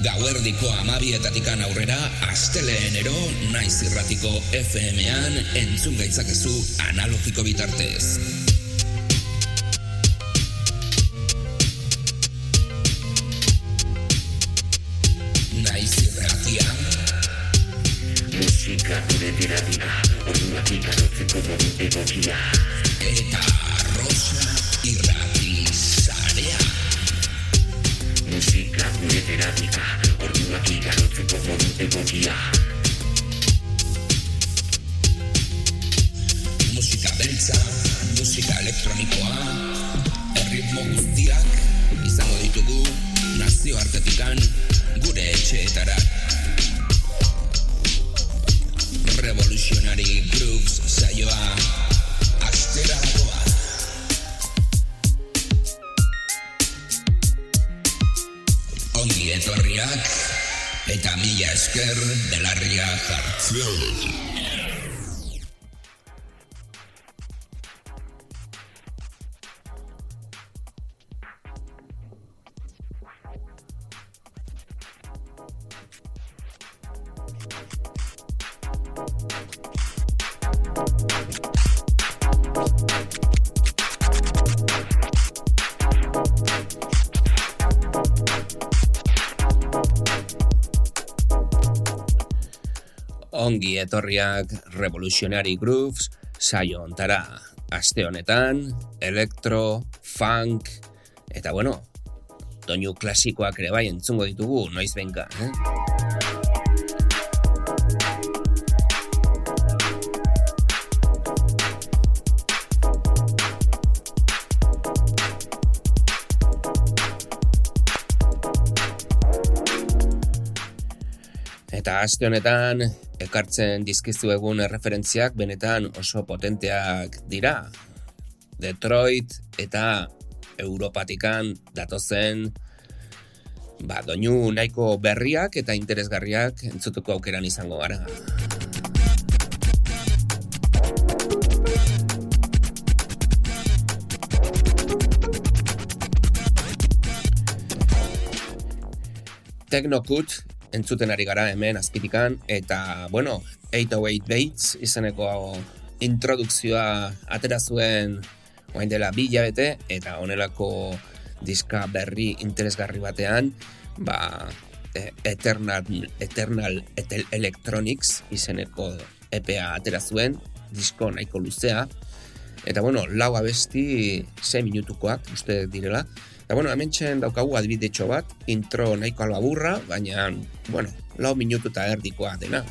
Gauerdiko amabietatikan aurrera, asteleenero naiz irratiko FM-an entzun gaitzakezu analogiko bitartez. Naiz irratia. Musika gure terapia, orduak ikarotzeko modu egokia. Eta Terapia, orduak ikarotzeko modu egokia. Musika beltza, musika elektronikoa, erritmo guztiak izango ditugu nazioartetikan gure etxeetara. Revolutionary Grooves saioa astera dagoa. Ongi etorriak eta mila esker belarria jartzen. Ongi etorriak Revolutionary Grooves saio ontara. Aste honetan, elektro, funk, eta bueno, doinu klasikoak ere bai entzungo ditugu, noiz benka, eh? Eta aste honetan, ekartzen dizkizu egun erreferentziak benetan oso potenteak dira. Detroit eta Europatikan datozen ba, doinu nahiko berriak eta interesgarriak entzutuko aukeran izango gara. Technokut entzuten ari gara hemen azpitikan, eta, bueno, 808 Bates izeneko introdukzioa atera zuen oain dela bi hilabete, eta honelako diska berri interesgarri batean, ba, e, Eternal, Eternal Etel Electronics izeneko EPA atera zuen, disko nahiko luzea, eta bueno, lau abesti 6 minutukoak, uste direla, Eta, bueno, hemen txen daukagu adibidetxo bat, intro nahiko alba burra, baina, bueno, lau minutu eta erdikoa dena.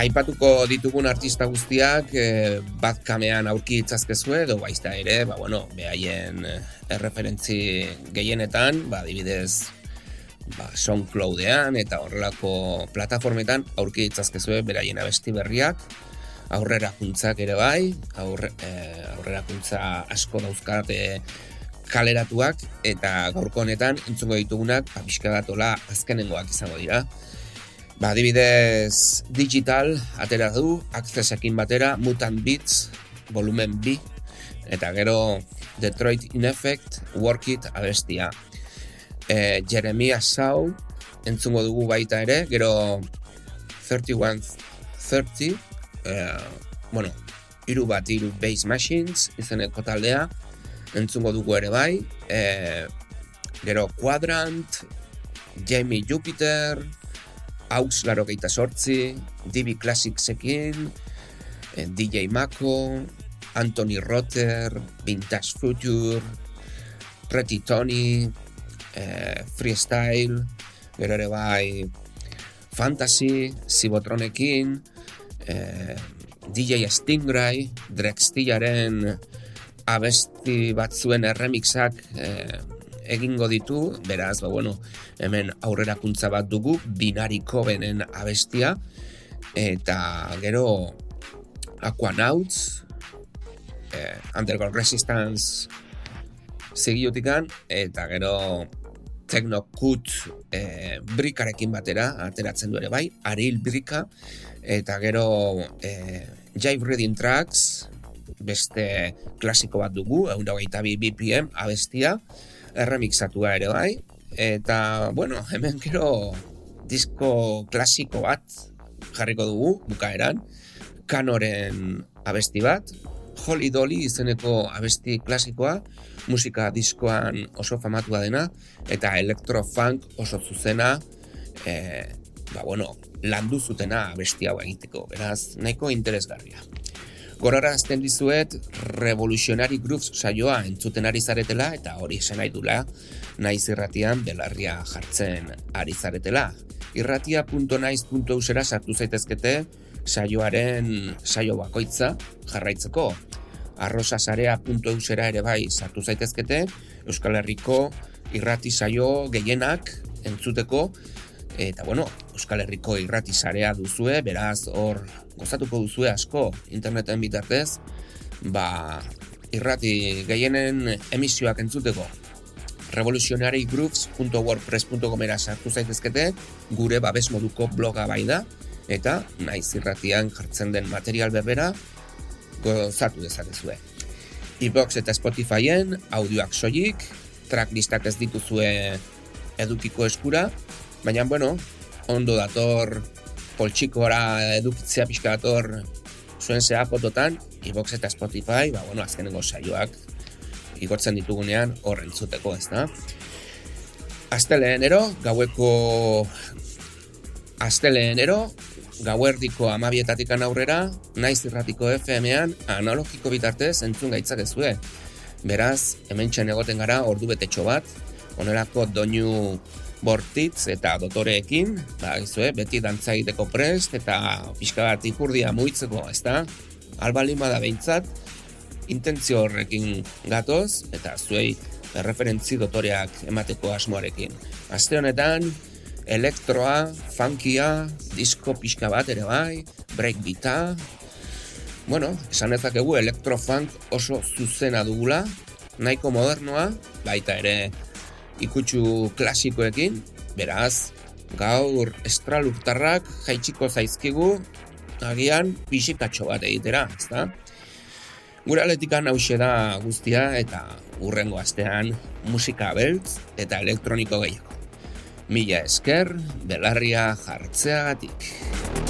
Aipatuko ditugun artista guztiak eh, bat kamean aurki itzazkezue, edo baizta ere, ba, bueno, behaien eh, erreferentzi gehienetan, ba, adibidez, ba, SoundCloudean eta horrelako plataformetan aurki itzazkezue beraien abesti berriak, aurrera ere bai, aurre, e, aurrera asko dauzkate kaleratuak, eta gaurko honetan entzungo ditugunak, ba, datola azkenengoak izango dira. Ba, adibidez, digital, atera du, accessekin batera, Mutant Beats, volumen B, eta gero Detroit in Effect, Work It, abestia. E, Jeremia Shaw, entzungo dugu baita ere, gero 3130, eh, bueno, iru bat, iru base machines, izeneko taldea, entzungo dugu ere bai, eh, gero Quadrant, Jamie Jupiter, Aux laro geita sortzi, DB Classicsekin, eh, DJ Mako, Anthony Rotter, Vintage Future, Pretty Tony, eh, Freestyle, gero ere bai, Fantasy, Sibotronekin, eh, DJ Stingray, Drextillaren abesti batzuen erremixak eh, egingo ditu, beraz, ba, bueno, hemen aurrerakuntza bat dugu, binariko benen abestia, eta gero Aquanauts, eh, Underground Resistance zigiotikan, eta gero Technokut eh, brikarekin batera, ateratzen du ere bai, Aril brika, eta gero e, Jive Reading Tracks, beste klasiko bat dugu, egun dagoita bi BPM abestia, erremixatua ere bai, eta, bueno, hemen gero disko klasiko bat jarriko dugu, bukaeran, kanoren abesti bat, Holy Dolly izeneko abesti klasikoa, musika diskoan oso famatua dena, eta electrofunk oso zuzena, e, ba, bueno, landu zutena abesti hau egiteko, beraz, nahiko interesgarria. Gorora azten dizuet, Revolutionary Grooves saioa entzuten ari zaretela, eta hori esan nahi dula, naiz irratian belarria jartzen ari zaretela. Irratia.naiz.eusera sartu zaitezkete, saioaren saio bakoitza jarraitzeko. arrosasarea.eusera ere bai sartu zaitezkete, Euskal Herriko irrati saio gehienak entzuteko, eta bueno, Euskal Herriko irrati sarea duzue, beraz hor gozatuko duzue asko interneten bitartez, ba, irrati gehienen emisioak entzuteko revolutionarygrooves.wordpress.com era sartu zaitezkete, gure babes moduko bloga bai da, eta naiz irratian jartzen den material berbera gozatu dezakezue. Ibox eta Spotifyen audioak soilik, tracklistak ez dituzue edukiko eskura, baina bueno, ondo dator poltsikora edukitzea pixka dator zuen zea fototan, Ibox eta Spotify, ba, bueno, azkenengo saioak igortzen ditugunean horren zuteko, ez da? Azteleenero, gaueko Azteleenero, gauerdiko amabietatikan aurrera, naiz irratiko FM-ean analogiko bitartez entzun gaitzak ezue. Beraz, hemen egoten gara ordu betetxo bat, onelako doinu bortitz eta dotoreekin, ba, gizue, beti dantza egiteko prest eta pixka bat ipurdia muitzeko, ez da? Albalin bada behintzat, intentzio horrekin gatoz, eta zuei referentzi dotoreak emateko asmoarekin. Aste honetan, elektroa, funkia, disko pixka bat ere bai, breakbeata, bueno, esan ezakegu elektrofunk oso zuzena dugula, nahiko modernoa, baita ere ikutsu klasikoekin, beraz, gaur estralurtarrak jaitsiko zaizkigu, agian pixikatxo bat egitera, ezta? Gure aletikan hause da guztia eta urrengo astean musika beltz eta elektroniko gehiago. Mila esker, belarria jartzeagatik.